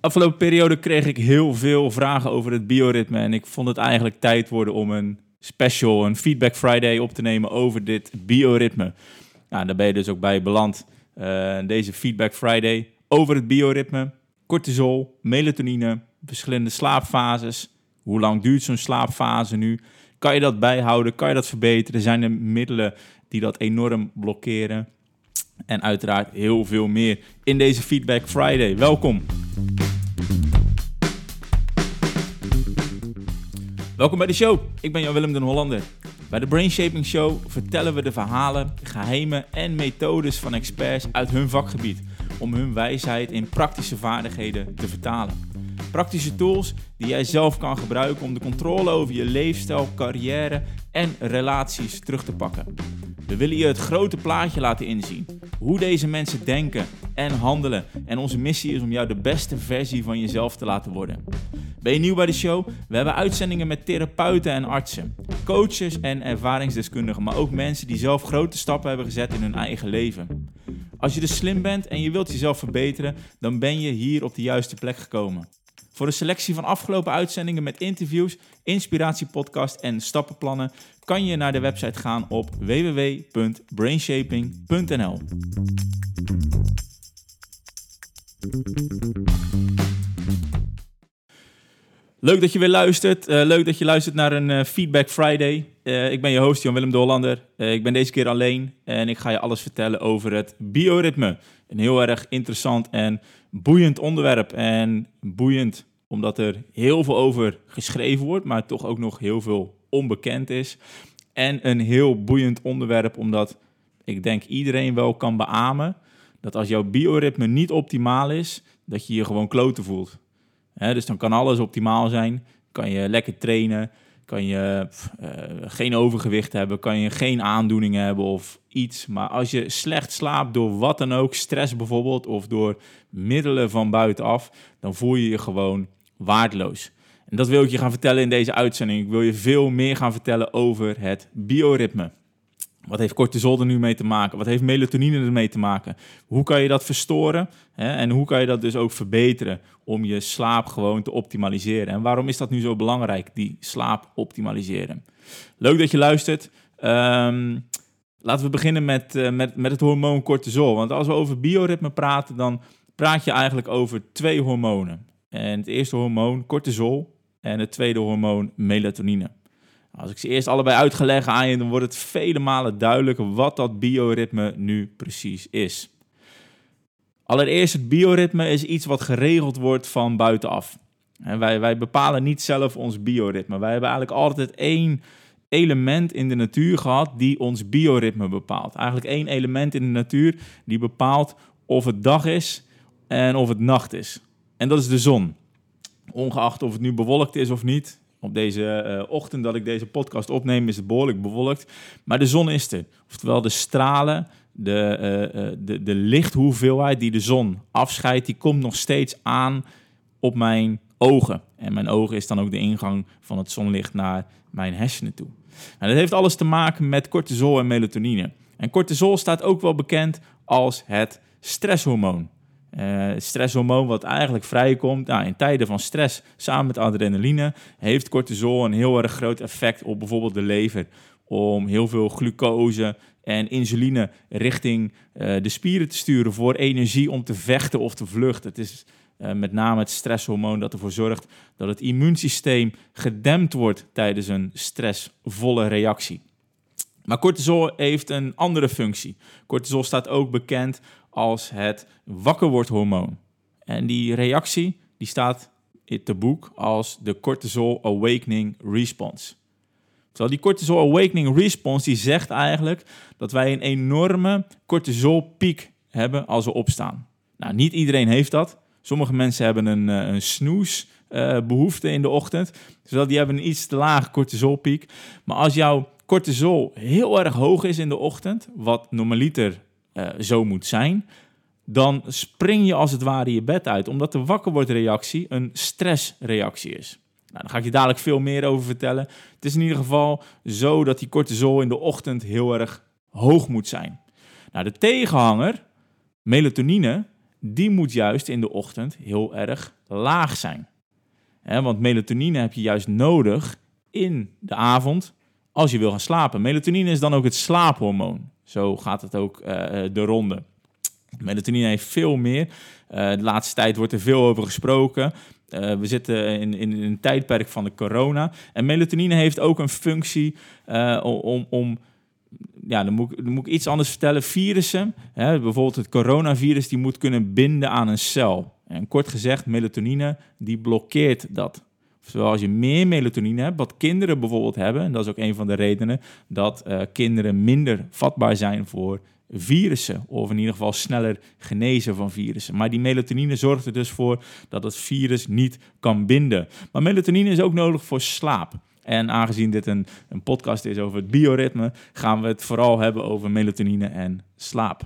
Afgelopen periode kreeg ik heel veel vragen over het bioritme. En ik vond het eigenlijk tijd worden om een special, een Feedback Friday op te nemen over dit bioritme. Nou, daar ben je dus ook bij beland. Uh, deze Feedback Friday over het bioritme, cortisol, melatonine, verschillende slaapfases. Hoe lang duurt zo'n slaapfase nu? Kan je dat bijhouden? Kan je dat verbeteren? Zijn er middelen die dat enorm blokkeren? En uiteraard heel veel meer in deze Feedback Friday. Welkom. Welkom bij de show. Ik ben Jan-Willem den Hollander. Bij de Brain Shaping Show vertellen we de verhalen, geheimen en methodes van experts uit hun vakgebied om hun wijsheid in praktische vaardigheden te vertalen. Praktische tools die jij zelf kan gebruiken om de controle over je leefstijl, carrière en relaties terug te pakken. We willen je het grote plaatje laten inzien. Hoe deze mensen denken en handelen. En onze missie is om jou de beste versie van jezelf te laten worden. Ben je nieuw bij de show? We hebben uitzendingen met therapeuten en artsen, coaches en ervaringsdeskundigen, maar ook mensen die zelf grote stappen hebben gezet in hun eigen leven. Als je dus slim bent en je wilt jezelf verbeteren, dan ben je hier op de juiste plek gekomen. Voor een selectie van afgelopen uitzendingen met interviews, inspiratiepodcast en stappenplannen kan je naar de website gaan op www.brainshaping.nl. Leuk dat je weer luistert. Uh, leuk dat je luistert naar een uh, Feedback Friday. Uh, ik ben je host Jan-Willem de ik ben deze keer alleen en ik ga je alles vertellen over het bioritme. Een heel erg interessant en boeiend onderwerp. En boeiend omdat er heel veel over geschreven wordt, maar toch ook nog heel veel onbekend is. En een heel boeiend onderwerp omdat ik denk iedereen wel kan beamen dat als jouw bioritme niet optimaal is, dat je je gewoon kloten voelt dus dan kan alles optimaal zijn. Kan je lekker trainen. Kan je uh, geen overgewicht hebben. Kan je geen aandoeningen hebben of iets. Maar als je slecht slaapt door wat dan ook, stress bijvoorbeeld, of door middelen van buitenaf, dan voel je je gewoon waardeloos. En dat wil ik je gaan vertellen in deze uitzending. Ik wil je veel meer gaan vertellen over het bioritme. Wat heeft cortisol er nu mee te maken? Wat heeft melatonine ermee te maken? Hoe kan je dat verstoren? Hè? En hoe kan je dat dus ook verbeteren om je slaap gewoon te optimaliseren? En waarom is dat nu zo belangrijk, die slaap optimaliseren? Leuk dat je luistert. Um, laten we beginnen met, uh, met, met het hormoon cortisol. Want als we over bioritme praten, dan praat je eigenlijk over twee hormonen. En het eerste hormoon, cortisol, en het tweede hormoon, melatonine. Als ik ze eerst allebei uitgelegd aan je, dan wordt het vele malen duidelijker wat dat bioritme nu precies is. Allereerst, het bioritme is iets wat geregeld wordt van buitenaf. En wij, wij bepalen niet zelf ons bioritme. Wij hebben eigenlijk altijd één element in de natuur gehad die ons bioritme bepaalt. Eigenlijk één element in de natuur die bepaalt of het dag is en of het nacht is. En dat is de zon. Ongeacht of het nu bewolkt is of niet, op deze uh, ochtend dat ik deze podcast opneem is het behoorlijk bewolkt. Maar de zon is er. Oftewel de stralen, de, uh, de, de lichthoeveelheid die de zon afscheidt, die komt nog steeds aan op mijn ogen. En mijn ogen is dan ook de ingang van het zonlicht naar mijn hersenen toe. En dat heeft alles te maken met cortisol en melatonine. En cortisol staat ook wel bekend als het stresshormoon. Uh, stresshormoon wat eigenlijk vrijkomt nou, in tijden van stress samen met adrenaline, heeft cortisol een heel erg groot effect op bijvoorbeeld de lever. Om heel veel glucose en insuline richting uh, de spieren te sturen voor energie om te vechten of te vluchten. Het is uh, met name het stresshormoon dat ervoor zorgt dat het immuunsysteem gedempt wordt tijdens een stressvolle reactie. Maar cortisol heeft een andere functie. Cortisol staat ook bekend als het wakkerwordhormoon. En die reactie die staat in het boek als de cortisol awakening response. Terwijl die cortisol awakening response die zegt eigenlijk dat wij een enorme cortisolpiek hebben als we opstaan. Nou, niet iedereen heeft dat. Sommige mensen hebben een, eh, een snoesbehoefte uh, in de ochtend. Zodat die hebben een iets te lage cortisolpiek. Maar als jouw cortisol heel erg hoog is in de ochtend, wat normaliter uh, zo moet zijn, dan spring je als het ware je bed uit, omdat de wakkerwordreactie een stressreactie is. Nou, daar ga ik je dadelijk veel meer over vertellen. Het is in ieder geval zo dat die cortisol in de ochtend heel erg hoog moet zijn. Nou, de tegenhanger, melatonine, die moet juist in de ochtend heel erg laag zijn. want melatonine heb je juist nodig in de avond als je wil gaan slapen. Melatonine is dan ook het slaaphormoon. Zo gaat het ook uh, de ronde. Melatonine heeft veel meer. Uh, de laatste tijd wordt er veel over gesproken. We zitten in, in, een tijdperk van de corona. En melatonine heeft ook een functie om, om ja, dan moet, dan moet ik iets anders vertellen. Virussen, hè, bijvoorbeeld het coronavirus, die moet kunnen binden aan een cel. En kort gezegd, melatonine, die blokkeert dat. Oftewel, als je meer melatonine hebt, wat kinderen bijvoorbeeld hebben, en dat is ook een van de redenen dat uh, kinderen minder vatbaar zijn voor virussen, of in ieder geval sneller genezen van virussen. Maar die melatonine zorgt er dus voor dat het virus niet kan binden. Maar melatonine is ook nodig voor slaap. En aangezien dit een, een podcast is over het bioritme, gaan we het vooral hebben over melatonine en slaap.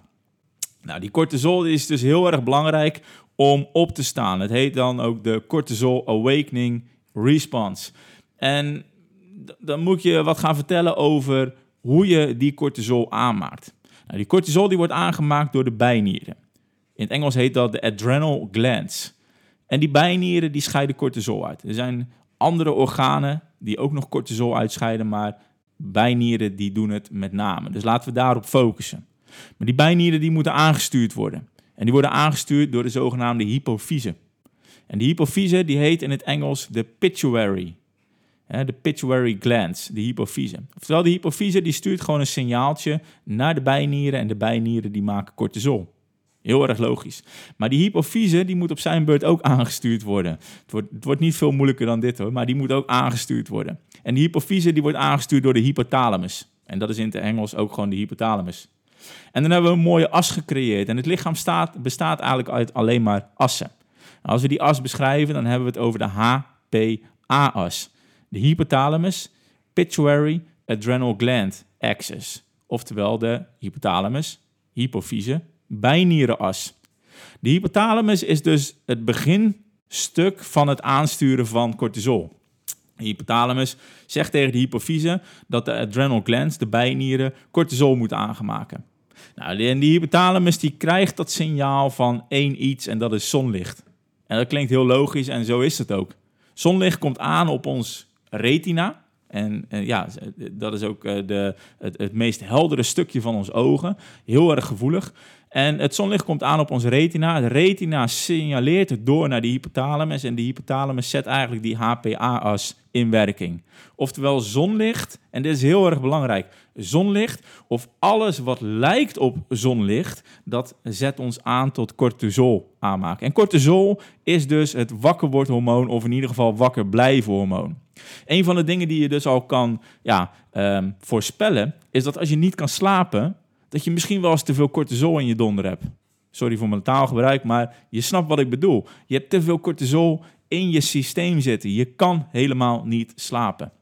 Nou, die cortisol is dus heel erg belangrijk om op te staan. Het heet dan ook de cortisol awakening response. En dan moet je wat gaan vertellen over hoe je die cortisol aanmaakt. Nou, die cortisol die wordt aangemaakt door de bijnieren. In het Engels heet dat de adrenal glands. En die bijnieren die scheiden cortisol uit. Er zijn andere organen die ook nog cortisol uitscheiden, maar bijnieren die doen het met name. Dus laten we daarop focussen. Maar die bijnieren die moeten aangestuurd worden. En die worden aangestuurd door de zogenaamde hypofyse. En die hypofyse die heet in het Engels de pituitary. De pituitary glands, de hypofyse. Oftewel, de hypofyse die stuurt gewoon een signaaltje naar de bijnieren en de bijnieren die maken cortisol. Heel erg logisch. Maar die hypofyse die moet op zijn beurt ook aangestuurd worden. Het wordt, het wordt niet veel moeilijker dan dit hoor, maar die moet ook aangestuurd worden. En die hypofyse die wordt aangestuurd door de hypothalamus. En dat is in het Engels ook gewoon de hypothalamus. En dan hebben we een mooie as gecreëerd. En het lichaam staat, bestaat eigenlijk uit alleen maar assen. Als we die as beschrijven, dan hebben we het over de HPA-as. De hypothalamus, pituitary adrenal gland axis. Oftewel de hypothalamus, hypofyse, bijnierenas. De hypothalamus is dus het beginstuk van het aansturen van cortisol. De hypothalamus zegt tegen de hypofyse dat de adrenal glands, de bijnieren, cortisol moeten aangemaken. Nou, en die hypothalamus die krijgt dat signaal van één iets en dat is zonlicht. En dat klinkt heel logisch en zo is het ook. Zonlicht komt aan op ons retina. En, ja, dat is ook eh, de, het, het meest heldere stukje van ons ogen. Heel erg gevoelig. En het zonlicht komt aan op onze retina. De retina signaleert het door naar de hypothalamus. En de hypothalamus zet eigenlijk die HPA-as in werking. Oftewel zonlicht, en dit is heel erg belangrijk. Zonlicht, of alles wat lijkt op zonlicht, dat zet ons aan tot cortisol aanmaken. En cortisol is dus het wakker hormoon, of in ieder geval wakker blijven hormoon. Een van de dingen die je dus al kan ja, um, voorspellen, is dat als je niet kan slapen, dat je misschien wel eens te veel cortisol in je donder hebt. Sorry voor mijn taalgebruik, maar je snapt wat ik bedoel. Je hebt te veel cortisol in je systeem zitten. Je kan helemaal niet slapen.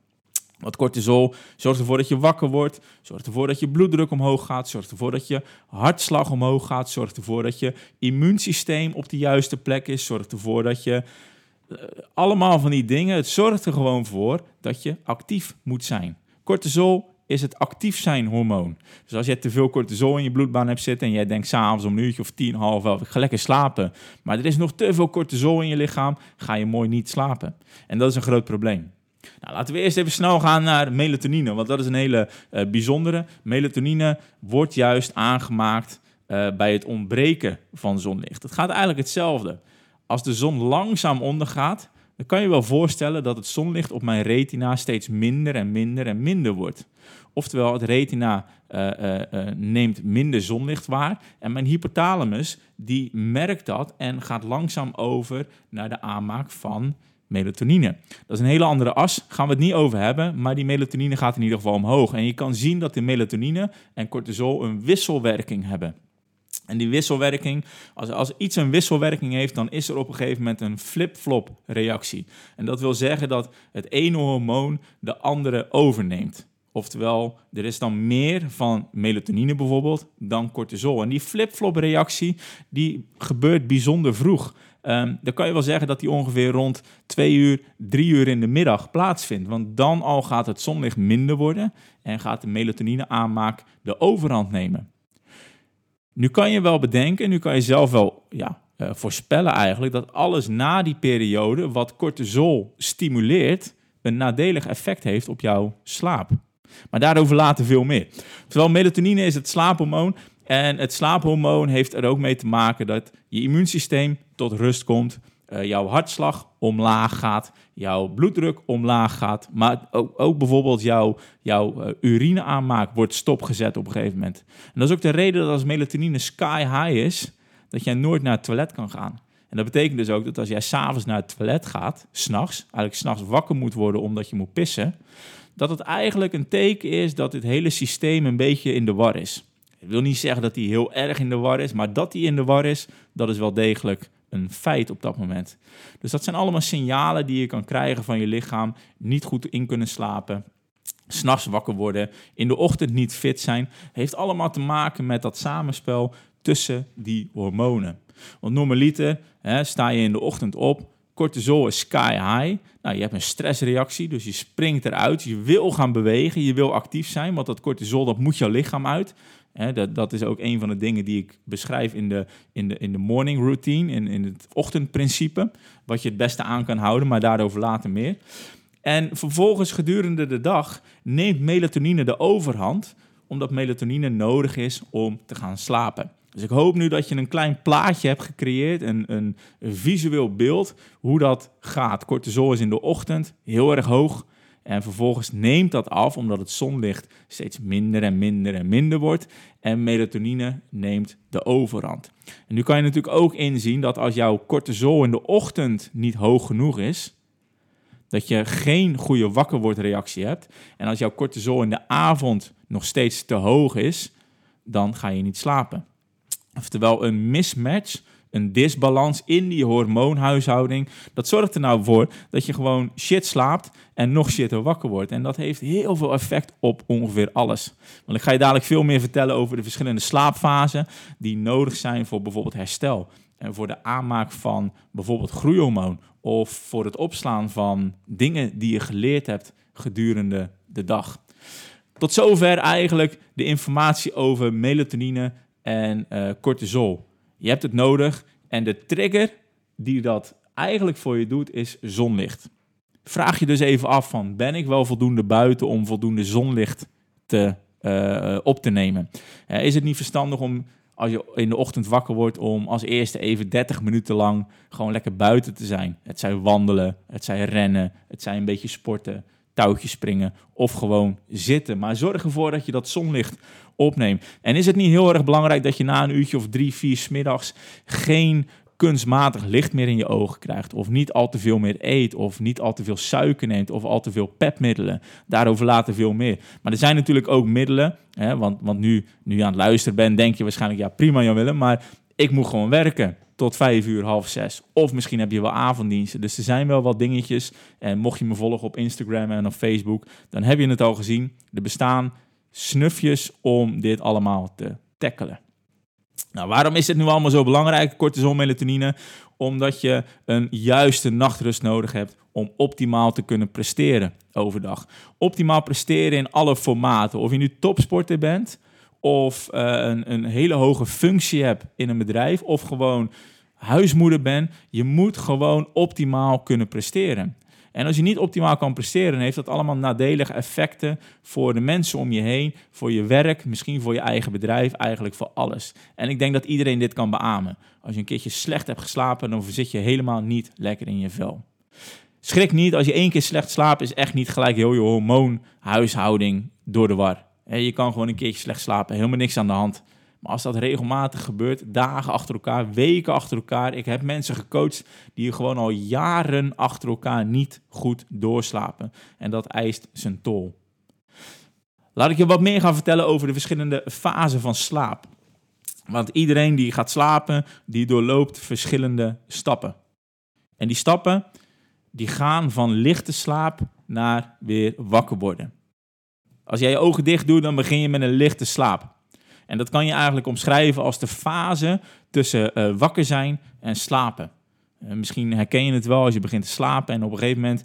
Want cortisol zorgt ervoor dat je wakker wordt, zorgt ervoor dat je bloeddruk omhoog gaat, zorgt ervoor dat je hartslag omhoog gaat, zorgt ervoor dat je immuunsysteem op de juiste plek is, zorgt ervoor dat je eh, allemaal van die dingen, het zorgt er gewoon voor dat je actief moet zijn. Cortisol is het actief zijn hormoon. Dus als je te veel cortisol in je bloedbaan hebt zitten en jij denkt s'avonds om een uurtje of tien, half elf, ik ga lekker slapen, maar er is nog te veel cortisol in je lichaam, ga je mooi niet slapen. En dat is een groot probleem. Nou, laten we eerst even snel gaan naar melatonine, want dat is een hele uh, bijzondere. Melatonine wordt juist aangemaakt uh, bij het ontbreken van zonlicht. Het gaat eigenlijk hetzelfde. Als de zon langzaam ondergaat, dan kan je wel voorstellen dat het zonlicht op mijn retina steeds minder en minder en minder wordt. Oftewel, het retina uh, uh, uh, neemt minder zonlicht waar en mijn hypothalamus die merkt dat en gaat langzaam over naar de aanmaak van melatonine. Dat is een hele andere as, gaan we het niet over hebben, maar die melatonine gaat in ieder geval omhoog. En je kan zien dat de melatonine en cortisol een wisselwerking hebben. En die wisselwerking, als, als iets een wisselwerking heeft, dan is er op een gegeven moment een flip-flop reactie. En dat wil zeggen dat het ene hormoon de andere overneemt. Oftewel, er is dan meer van melatonine bijvoorbeeld dan cortisol. En die flip-flop reactie die gebeurt bijzonder vroeg. Um, dan kan je wel zeggen dat die ongeveer rond twee uur, drie uur in de middag plaatsvindt. Want dan al gaat het zonlicht minder worden en gaat de melatonine aanmaak de overhand nemen. Nu kan je wel bedenken, nu kan je zelf wel ja, uh, voorspellen eigenlijk dat alles na die periode wat cortisol stimuleert, een nadelig effect heeft op jouw slaap. Maar daarover later veel meer. Terwijl melatonine is het slaaphormoon. En het slaaphormoon heeft er ook mee te maken dat je immuunsysteem tot rust komt. Uh, jouw hartslag omlaag gaat, jouw bloeddruk omlaag gaat, maar ook, ook bijvoorbeeld jouw, jouw uh, urineaanmaak wordt stopgezet op een gegeven moment. En dat is ook de reden dat als melatonine sky high is, dat jij nooit naar het toilet kan gaan. En dat betekent dus ook dat als jij s'avonds naar het toilet gaat, s'nachts, eigenlijk s'nachts wakker moet worden omdat je moet pissen, dat het eigenlijk een teken is dat het hele systeem een beetje in de war is. Ik wil niet zeggen dat hij heel erg in de war is, maar dat hij in de war is, dat is wel degelijk een feit op dat moment. Dus dat zijn allemaal signalen die je kan krijgen van je lichaam. Niet goed in kunnen slapen, s'nachts wakker worden, in de ochtend niet fit zijn. Heeft allemaal te maken met dat samenspel tussen die hormonen. Want normaliter hè, sta je in de ochtend op, cortisol is sky high. Nou, je hebt een stressreactie, dus je springt eruit. Je wil gaan bewegen, je wil actief zijn, want dat cortisol dat moet jouw lichaam uit. dat, dat is ook een van de dingen die ik beschrijf in de, in de, in de morning routine, in, in het ochtendprincipe. Wat je het beste aan kan houden, maar daarover later meer. En vervolgens gedurende de dag neemt melatonine de overhand, omdat melatonine nodig is om te gaan slapen. Dus ik hoop nu dat je een klein plaatje hebt gecreëerd, een, een, visueel beeld, hoe dat gaat. Cortisol is in de ochtend heel erg hoog. En vervolgens neemt dat af omdat het zonlicht steeds minder en minder en minder wordt. En melatonine neemt de overhand. En nu kan je natuurlijk ook inzien dat als jouw cortisol in de ochtend niet hoog genoeg is, dat je geen goede wakkerwordreactie hebt. En als jouw cortisol in de avond nog steeds te hoog is, dan ga je niet slapen. Oftewel een mismatch, een disbalans in die hormoonhuishouding. Dat zorgt er nou voor dat je gewoon shit slaapt en nog shitter wakker wordt. En dat heeft heel veel effect op ongeveer alles. Want ik ga je dadelijk veel meer vertellen over de verschillende slaapfasen die nodig zijn voor bijvoorbeeld herstel. En voor de aanmaak van bijvoorbeeld groeihormoon. Of voor het opslaan van dingen die je geleerd hebt gedurende de dag. Tot zover eigenlijk de informatie over melatonine en uh, cortisol. Je hebt het nodig en de trigger die dat eigenlijk voor je doet is zonlicht. Vraag je dus even af van ben ik wel voldoende buiten om voldoende zonlicht te, uh, op te nemen? Uh, is het niet verstandig om als je in de ochtend wakker wordt om als eerste even 30 minuten lang gewoon lekker buiten te zijn? Het zijn wandelen, het zijn rennen, het zijn een beetje sporten, touwtjes springen of gewoon zitten. Maar zorg ervoor dat je dat zonlicht opneemt. En is het niet heel erg belangrijk dat je na een uurtje of drie, vier smiddags geen kunstmatig licht meer in je ogen krijgt. Of niet al te veel meer eet. Of niet al te veel suiker neemt. Of al te veel pepmiddelen. Daarover later veel meer. Maar er zijn natuurlijk ook middelen. Hè, want, want nu, nu je aan het luisteren bent, denk je waarschijnlijk... ja, prima Jan Willem, maar ik moet gewoon werken tot vijf uur, half zes. Of misschien heb je wel avonddiensten. Dus er zijn wel wat dingetjes. En mocht je me volgen op Instagram en op Facebook, dan heb je het al gezien. Er bestaan snufjes om dit allemaal te tackelen. Nou, waarom is het nu allemaal zo belangrijk, cortisol, melatonine? Omdat je een juiste nachtrust nodig hebt om optimaal te kunnen presteren overdag. Optimaal presteren in alle formaten. Of je nu topsporter bent, of uh, een, een hele hoge functie hebt in een bedrijf, of gewoon huismoeder bent. Je moet gewoon optimaal kunnen presteren. En als je niet optimaal kan presteren, heeft dat allemaal nadelige effecten voor de mensen om je heen, voor je werk, misschien voor je eigen bedrijf, eigenlijk voor alles. En ik denk dat iedereen dit kan beamen. Als je een keertje slecht hebt geslapen, dan zit je helemaal niet lekker in je vel. Schrik niet, als je één keer slecht slaapt, is echt niet gelijk heel je hormoonhuishouding door de war. Je kan gewoon een keertje slecht slapen, helemaal niks aan de hand. Maar als dat regelmatig gebeurt, dagen achter elkaar, weken achter elkaar. Ik heb mensen gecoacht die gewoon al jaren achter elkaar niet goed doorslapen. En dat eist zijn tol. Laat ik je wat meer gaan vertellen over de verschillende fasen van slaap. Want iedereen die gaat slapen, die doorloopt verschillende stappen. En die stappen, die gaan van lichte slaap naar weer wakker worden. Als jij je ogen dicht doet, dan begin je met een lichte slaap. En dat kan je eigenlijk omschrijven als de fase tussen uh, wakker zijn en slapen. Misschien herken je het wel als je begint te slapen en op een gegeven moment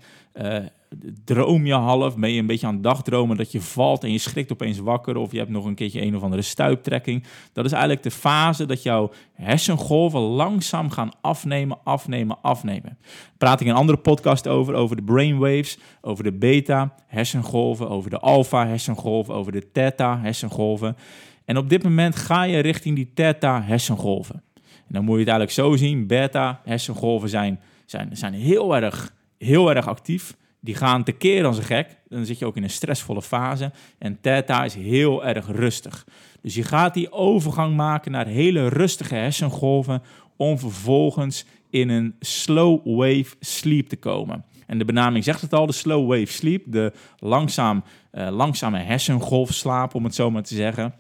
droom je half, ben je een beetje aan het dagdromen dat je valt en je schrikt opeens wakker of je hebt nog een keertje een of andere stuiptrekking. Dat is eigenlijk de fase dat jouw hersengolven langzaam gaan afnemen, afnemen, afnemen. Praat ik in een andere podcast over, over de brainwaves, over de beta hersengolven, over de alpha hersengolven, over de theta hersengolven. En op dit moment ga je richting die theta hersengolven. En dan moet je het eigenlijk zo zien, beta hersengolven zijn, zijn, zijn heel erg heel erg actief. Die gaan tekeer als een gek. Dan zit je ook in een stressvolle fase. En theta is heel erg rustig. Dus je gaat die overgang maken naar hele rustige hersengolven om vervolgens in een slow wave sleep te komen. En de benaming zegt het al, de slow wave sleep, de langzaam, uh, langzame hersengolfslaap, om het zo maar te zeggen,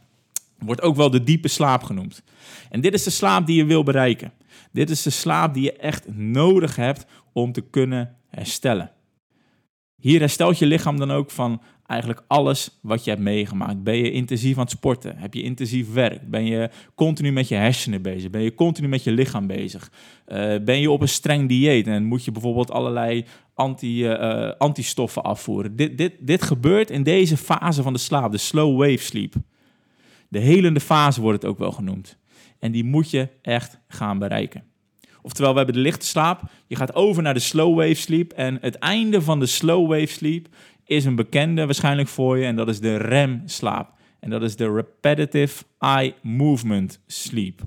wordt ook wel de diepe slaap genoemd. En dit is de slaap die je wil bereiken. Dit is de slaap die je echt nodig hebt om te kunnen herstellen. Hier herstelt je lichaam dan ook van eigenlijk alles wat je hebt meegemaakt. Ben je intensief aan het sporten? Heb je intensief werk? Ben je continu met je hersenen bezig? Ben je continu met je lichaam bezig? Uh, ben je op een streng dieet en moet je bijvoorbeeld allerlei anti, uh, antistoffen afvoeren? Dit, dit, dit gebeurt in deze fase van de slaap, de slow wave sleep. De helende fase wordt het ook wel genoemd. En die moet je echt gaan bereiken. Oftewel, we hebben de lichte slaap. Je gaat over naar de slow wave sleep. En het einde van de slow wave sleep is een bekende waarschijnlijk voor je. En dat is de REM slaap. En dat is de Repetitive Eye Movement Sleep.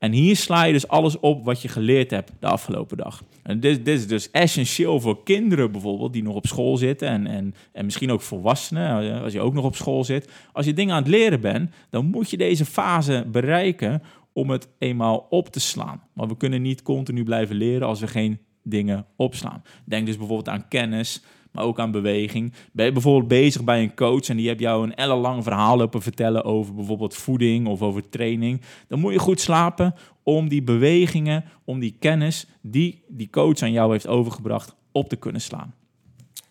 En hier sla je dus alles op wat je geleerd hebt de afgelopen dag. En dit, dit is dus essentieel voor kinderen bijvoorbeeld die nog op school zitten en, en, en misschien ook volwassenen als je ook nog op school zit. Als je dingen aan het leren bent, dan moet je deze fase bereiken om het eenmaal op te slaan. Maar we kunnen niet continu blijven leren als we geen dingen opslaan. Denk dus bijvoorbeeld aan kennis, maar ook aan beweging. Ben je bijvoorbeeld bezig bij een coach en die hebt jou een ellenlang verhaal lopen vertellen over bijvoorbeeld voeding of over training, dan moet je goed slapen om die bewegingen, om die kennis die die coach aan jou heeft overgebracht op te kunnen slaan.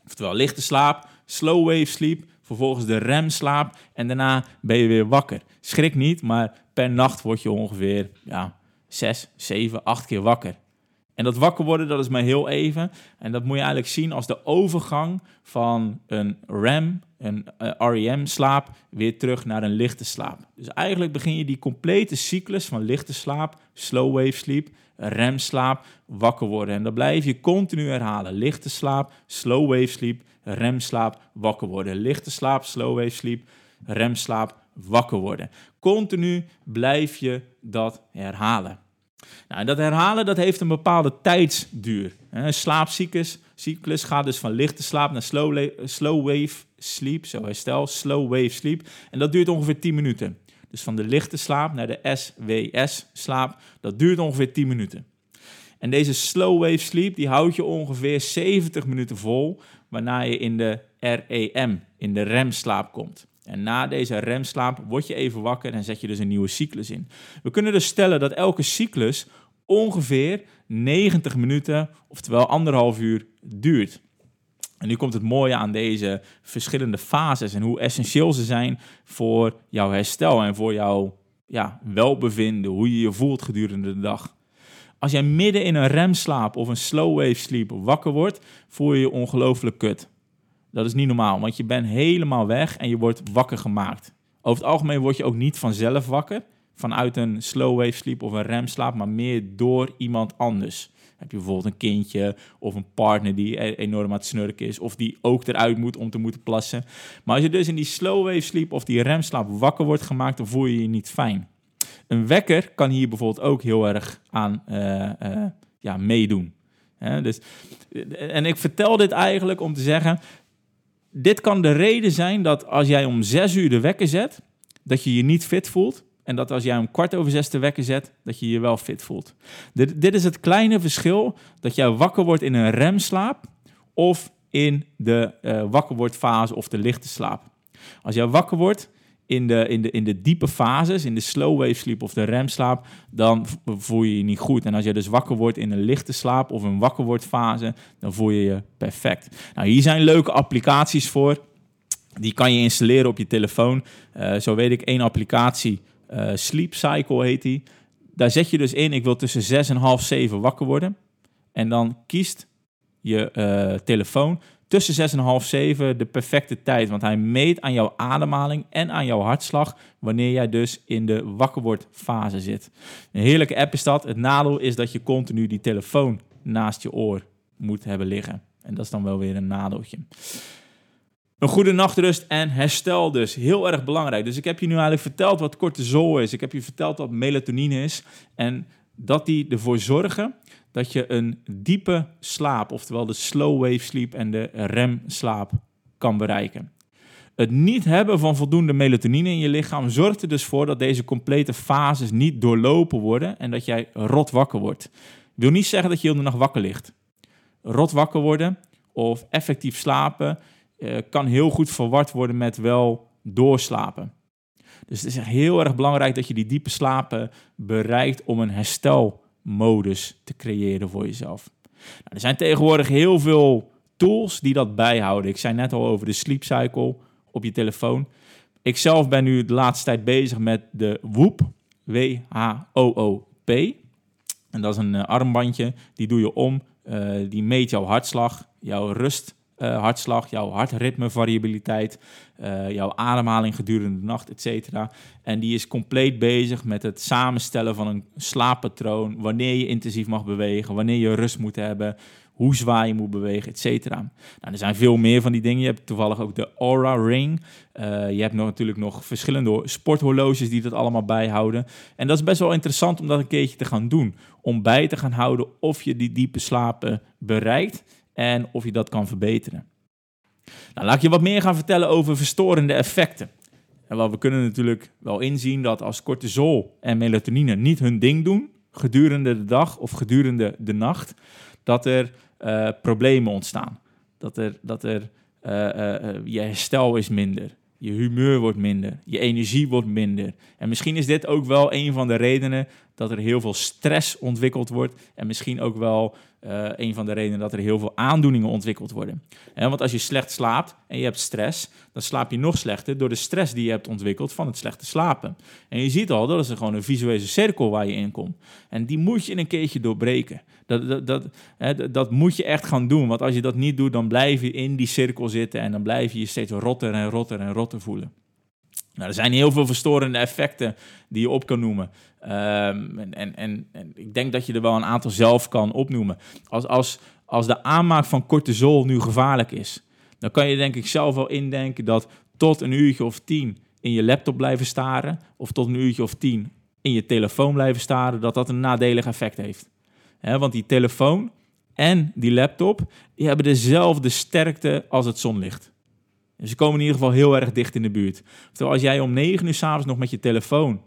Oftewel lichte slaap, slow wave sleep, vervolgens de remslaap en daarna ben je weer wakker. Schrik niet, maar per nacht word je ongeveer ja, 6, 7, 8 keer wakker. En dat wakker worden, dat is maar heel even. En dat moet je eigenlijk zien als de overgang van een REM, een uh, REM-slaap, weer terug naar een lichte slaap. Dus eigenlijk begin je die complete cyclus van lichte slaap, slow wave sleep, REM-slaap, wakker worden. En dat blijf je continu herhalen. Lichte slaap, slow wave sleep, REM-slaap, wakker worden. Lichte slaap, slow wave sleep, REM-slaap, wakker worden. Continu blijf je dat herhalen. Nou, dat herhalen dat heeft een bepaalde tijdsduur. Een slaapcyclus cyclus gaat dus van lichte slaap naar slow, wave sleep, zo herstel, slow wave sleep. En dat duurt ongeveer 10 minuten. Dus van de lichte slaap naar de SWS slaap, dat duurt ongeveer 10 minuten. En deze slow wave sleep die houdt je ongeveer 70 minuten vol, waarna je in de REM, in de REM-slaap komt. En na deze remslaap word je even wakker en zet je dus een nieuwe cyclus in. We kunnen dus stellen dat elke cyclus ongeveer 90 minuten, oftewel anderhalf uur, duurt. En nu komt het mooie aan deze verschillende fases en hoe essentieel ze zijn voor jouw herstel en voor jouw ja, welbevinden, hoe je je voelt gedurende de dag. Als jij midden in een remslaap of een slow wave sleep wakker wordt, voel je je ongelooflijk kut. Dat is niet normaal, want je bent helemaal weg en je wordt wakker gemaakt. Over het algemeen word je ook niet vanzelf wakker, vanuit een slow wave sleep of een remslaap, maar meer door iemand anders. Heb je bijvoorbeeld een kindje of een partner die e- enorm aan het snurken is, of die ook eruit moet om te moeten plassen. Maar als je dus in die slow wave sleep of die remslaap wakker wordt gemaakt, dan voel je je niet fijn. Een wekker kan hier bijvoorbeeld ook heel erg aan uh, uh, ja, meedoen. dus, en ik vertel dit eigenlijk om te zeggen, dit kan de reden zijn dat als jij om zes uur de wekker zet, dat je je niet fit voelt. En dat als jij om kwart over zes de wekker zet, dat je je wel fit voelt. Dit, dit is het kleine verschil dat jij wakker wordt in een remslaap of in de uh, wakker wordt fase of de lichte slaap. Als jij wakker wordt in de, in, de, in de diepe fases, in de slow wave sleep of de remslaap, dan voel je je niet goed. En als je dus wakker wordt in een lichte slaap of een wakker wordt fase, dan voel je je perfect. Nou, hier zijn leuke applicaties voor. Die kan je installeren op je telefoon. Uh, zo weet ik één applicatie, uh, Sleep Cycle heet die. daar zet je dus in, ik wil tussen zes en half zeven wakker worden. En dan kiest je uh, telefoon tussen 6 en half 7 de perfecte tijd. Want hij meet aan jouw ademhaling en aan jouw hartslag wanneer jij dus in de wakkerwordfase zit. Een heerlijke app is dat. Het nadeel is dat je continu die telefoon naast je oor moet hebben liggen. En dat is dan wel weer een nadeltje. Een goede nachtrust en herstel dus. Heel erg belangrijk. Dus ik heb je nu eigenlijk verteld wat cortisol is. Ik heb je verteld wat melatonine is. En dat die ervoor zorgen dat je een diepe slaap, oftewel de slow wave sleep en de REM slaap kan bereiken. Het niet hebben van voldoende melatonine in je lichaam zorgt er dus voor dat deze complete fases niet doorlopen worden en dat jij rot wakker wordt. Wil niet zeggen dat je heel de nacht wakker ligt. Rot wakker worden of effectief slapen eh, kan heel goed verward worden met wel doorslapen. Dus het is heel erg belangrijk dat je die diepe slapen bereikt om een herstelmodus te creëren voor jezelf. Nou, er zijn tegenwoordig heel veel tools die dat bijhouden. Ik zei net al over de sleep cycle op je telefoon. Ik zelf ben nu de laatste tijd bezig met de Whoop, W-H-O-O-P. En dat is een eh, armbandje, die doe je om. Uh, die meet jouw hartslag, jouw rust uh, hartslag, jouw hartritmevariabiliteit, uh, jouw ademhaling gedurende de nacht, etc. En die is compleet bezig met het samenstellen van een slaappatroon, wanneer je intensief mag bewegen, wanneer je rust moet hebben, hoe zwaar je moet bewegen, et cetera. Nou, er zijn veel meer van die dingen. Je hebt toevallig ook de Aura Ring. Uh, je hebt nog, natuurlijk nog verschillende sporthorloges die dat allemaal bijhouden. En dat is best wel interessant om dat een keertje te gaan doen. Om bij te gaan houden of je die diepe slapen bereikt en of je dat kan verbeteren. Nou, laat ik je wat meer gaan vertellen over verstorende effecten. En wel, we kunnen natuurlijk wel inzien dat als cortisol en melatonine niet hun ding doen gedurende de dag of gedurende de nacht, dat er uh, problemen ontstaan. Dat er, dat er uh, uh, je herstel is minder. Je humeur wordt minder, je energie wordt minder. En misschien is dit ook wel een van de redenen dat er heel veel stress ontwikkeld wordt. En misschien ook wel uh, een van de redenen dat er heel veel aandoeningen ontwikkeld worden. want als je slecht slaapt en je hebt stress, dan slaap je nog slechter door de stress die je hebt ontwikkeld van het slechte slapen. En je ziet al, dat is gewoon een visuele cirkel waar je in komt. En die moet je in een keertje doorbreken. Dat, dat, dat, hè, dat moet je echt gaan doen. Want als je dat niet doet, dan blijf je in die cirkel zitten en dan blijf je je steeds rotter en rotter en rotter voelen. Nou, er zijn heel veel verstorende effecten die je op kan noemen. Um, en, en, en, en, ik denk dat je er wel een aantal zelf kan opnoemen. Als, als, als de aanmaak van cortisol nu gevaarlijk is, dan kan je denk ik zelf wel indenken dat tot een uurtje of tien in je laptop blijven staren, of tot een uurtje of tien in je telefoon blijven staren, dat dat een nadelig effect heeft. want die telefoon en die laptop, die hebben dezelfde sterkte als het zonlicht. Ze komen in ieder geval heel erg dicht in de buurt. Terwijl als jij om 9 uur s'avonds nog met je telefoon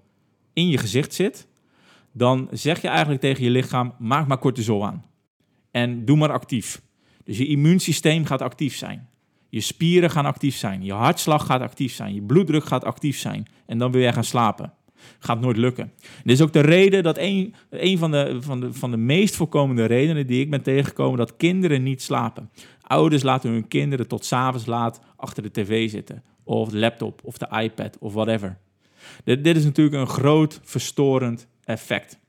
in je gezicht zit, dan zeg je eigenlijk tegen je lichaam: maak maar cortisol aan. En doe maar actief. Dus je immuunsysteem gaat actief zijn. Je spieren gaan actief zijn. Je hartslag gaat actief zijn. Je bloeddruk gaat actief zijn. En dan wil jij gaan slapen. Gaat nooit lukken. Dit is ook de reden dat een, een van, de, van, de, van de meest voorkomende redenen die ik ben tegengekomen, dat kinderen niet slapen. Ouders laten hun kinderen tot s'avonds laat achter de tv zitten. Of de laptop, of de iPad, of whatever. Dit, dit is natuurlijk een groot verstorend effect.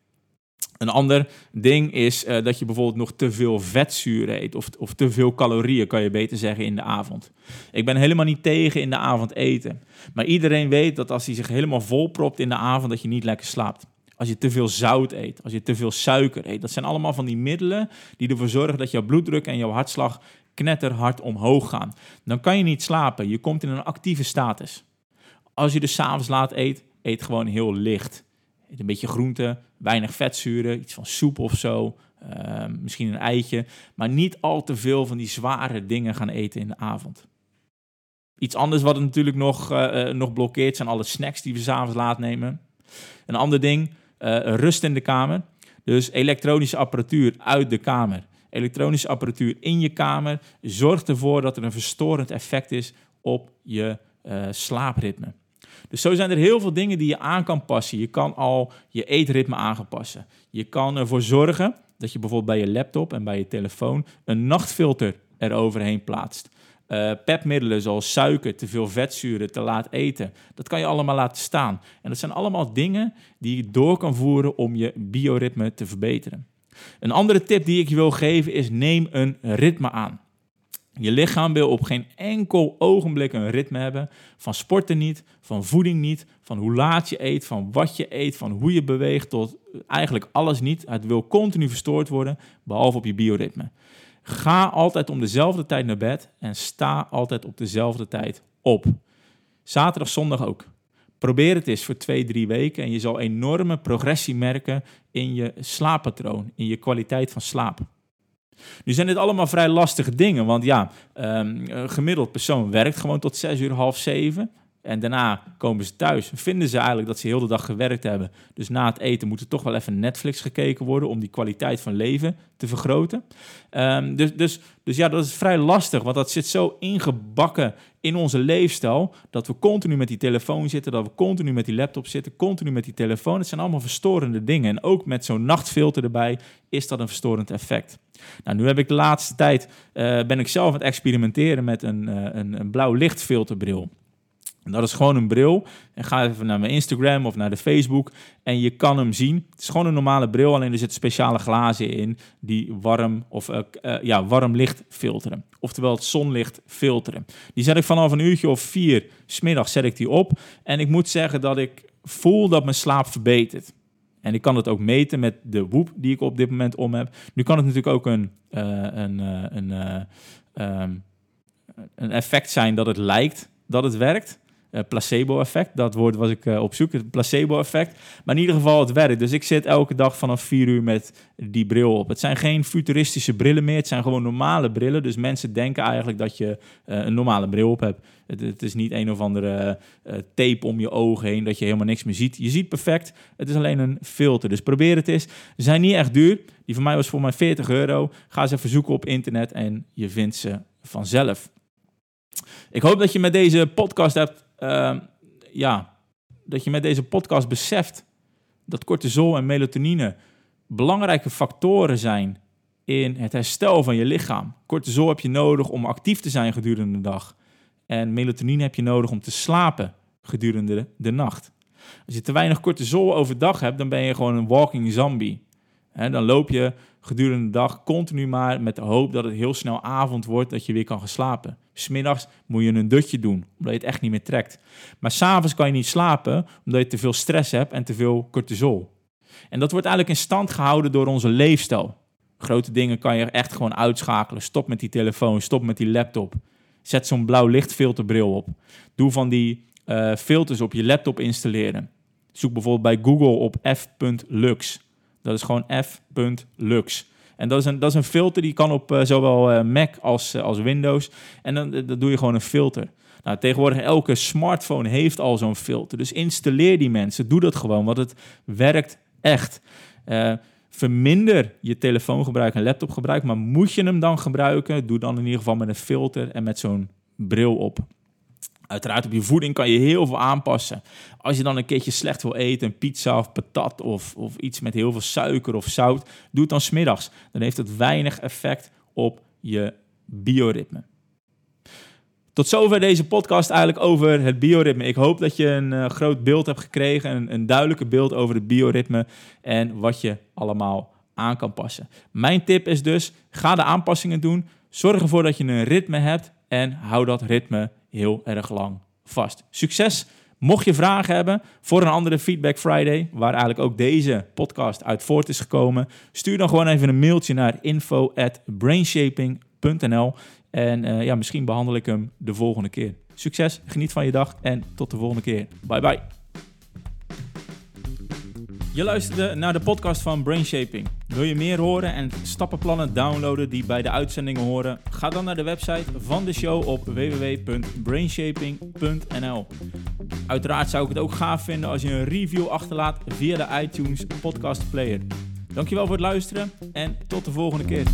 Een ander ding is uh, dat je bijvoorbeeld nog te veel vetzuur eet of, of te veel calorieën, kan je beter zeggen, in de avond. Ik ben helemaal niet tegen in de avond eten. Maar iedereen weet dat als hij zich helemaal volpropt in de avond, dat je niet lekker slaapt. Als je te veel zout eet, als je te veel suiker eet. Dat zijn allemaal van die middelen die ervoor zorgen dat jouw bloeddruk en jouw hartslag knetterhard omhoog gaan. Dan kan je niet slapen. Je komt in een actieve status. Als je dus s'avonds laat eet, eet gewoon heel licht. Een beetje groente, weinig vetzuren, iets van soep of zo. Uh, misschien een eitje. Maar niet al te veel van die zware dingen gaan eten in de avond. Iets anders wat het natuurlijk nog, uh, nog blokkeert zijn alle snacks die we s'avonds laat nemen. Een ander ding, uh, rust in de kamer. Dus elektronische apparatuur uit de kamer elektronische apparatuur in je kamer zorgt ervoor dat er een verstorend effect is op je slaapritme. Dus zo zijn er heel veel dingen die je aan kan passen. Je kan al je eetritme aanpassen. Je kan ervoor zorgen dat je bijvoorbeeld bij je laptop en bij je telefoon een nachtfilter eroverheen plaatst. Uh, pepmiddelen zoals suiker, te veel vetzuren, te laat eten. Dat kan je allemaal laten staan. En dat zijn allemaal dingen die je door kan voeren om je bioritme te verbeteren. Een andere tip die ik je wil geven is neem een ritme aan. Je lichaam wil op geen enkel ogenblik een ritme hebben. Van sporten niet, van voeding niet, van hoe laat je eet, van wat je eet, van hoe je beweegt, tot eigenlijk alles niet. Het wil continu verstoord worden, behalve op je bioritme. Ga altijd om dezelfde tijd naar bed en sta altijd op dezelfde tijd op. Zaterdag, zondag ook. Probeer het eens voor twee, drie weken en je zal enorme progressie merken in je slaappatroon, in je kwaliteit van slaap. Nu zijn dit allemaal vrij lastige dingen, want ja, um, een gemiddeld persoon werkt gewoon tot zes uur, half zeven. En daarna komen ze thuis. Vinden ze eigenlijk dat ze heel de dag gewerkt hebben. Dus na het eten moet er toch wel even Netflix gekeken worden om die kwaliteit van leven te vergroten. Ehm, dus, dus, dus ja, dat is vrij lastig, want dat zit zo ingebakken in onze leefstijl dat we continu met die telefoon zitten, dat we continu met die laptop zitten, continu met die telefoon. Het zijn allemaal verstorende dingen. En ook met zo'n nachtfilter erbij is dat een verstorend effect. Nou, nu heb ik de laatste tijd, uh, ben ik zelf aan het experimenteren met een, uh, een, een blauw lichtfilterbril. Dat is gewoon een bril. En ga even naar mijn Instagram of naar de Facebook en je kan hem zien. Het is gewoon een normale bril, alleen er zitten speciale glazen in die warm, of, uh, uh, ja, warm licht filteren. Oftewel het zonlicht filteren. Die zet ik vanaf een uurtje of vier smiddag zet ik die op. En ik moet zeggen dat ik voel dat mijn slaap verbetert. En ik kan het ook meten met de Whoop die ik op dit moment om heb. Nu kan het natuurlijk ook een, uh, een, een, um, een effect zijn dat het lijkt dat het werkt. Uh, placebo-effect. Dat woord was ik uh, op zoek, het placebo-effect. Maar in ieder geval, het werkt. Dus ik zit elke dag vanaf 4 uur met die bril op. Het zijn geen futuristische brillen meer, het zijn gewoon normale brillen. Dus mensen denken eigenlijk dat je uh, een normale bril op hebt. Het, het is niet een of andere tape om je ogen heen, dat je helemaal niks meer ziet. Je ziet perfect, het is alleen een filter. Dus probeer het eens. Ze zijn niet echt duur. Die van mij was voor mij 40 euro. Ga ze even zoeken op internet en je vindt ze vanzelf. Ik hoop dat je met deze podcast hebt uh, ja, dat je met deze podcast beseft dat cortisol en melatonine belangrijke factoren zijn in het herstel van je lichaam. Cortisol heb je nodig om actief te zijn gedurende de dag. En melatonine heb je nodig om te slapen gedurende de nacht. Als je te weinig cortisol overdag hebt, dan ben je gewoon een walking zombie. Dan loop je gedurende de dag continu maar met de hoop dat het heel snel avond wordt, dat je weer kan gaan slapen. Smiddags moet je een dutje doen, omdat je het echt niet meer trekt. Maar s'avonds kan je niet slapen, omdat je te veel stress hebt en te veel cortisol. En dat wordt eigenlijk in stand gehouden door onze leefstijl. Grote dingen kan je echt gewoon uitschakelen. Stop met die telefoon, stop met die laptop. Zet zo'n blauw lichtfilterbril op. Doe van die uh, filters op je laptop installeren. Zoek bijvoorbeeld bij Google op f.lux. Dat is gewoon f.lux. En dat is, een, een filter die kan op uh, zowel uh, Mac als, uh, als Windows. En dan dat doe je gewoon een filter. Nou, tegenwoordig elke smartphone heeft al zo'n filter. Dus installeer die mensen. Doe dat gewoon, want het werkt echt. verminder je telefoongebruik en laptopgebruik. Maar moet je hem dan gebruiken, doe dan in ieder geval met een filter en met zo'n bril op. Uiteraard op je voeding kan je heel veel aanpassen. Als je dan een keertje slecht wil eten, een pizza of patat of, of iets met heel veel suiker of zout, doe het dan smiddags. Dan heeft het weinig effect op je bioritme. Tot zover deze podcast eigenlijk over het bioritme. Ik hoop dat je een uh, groot beeld hebt gekregen, een, een duidelijke beeld over het bioritme en wat je allemaal aan kan passen. Mijn tip is dus, ga de aanpassingen doen. Zorg ervoor dat je een ritme hebt en hou dat ritme heel erg lang vast. Succes! Mocht je vragen hebben voor een andere Feedback Friday, waar eigenlijk ook deze podcast uit voort is gekomen, stuur dan gewoon even een mailtje naar info@brainshaping.nl en uh, ja, misschien behandel ik hem de volgende keer. Succes, geniet van je dag en tot de volgende keer. Bye bye. Je luisterde naar de podcast van Brainshaping. Wil je meer horen en stappenplannen downloaden die bij de uitzendingen horen? Ga dan naar de website van de show op www.brainshaping.nl. Uiteraard zou ik het ook gaaf vinden als je een review achterlaat via de iTunes podcast player. Dankjewel voor het luisteren en tot de volgende keer.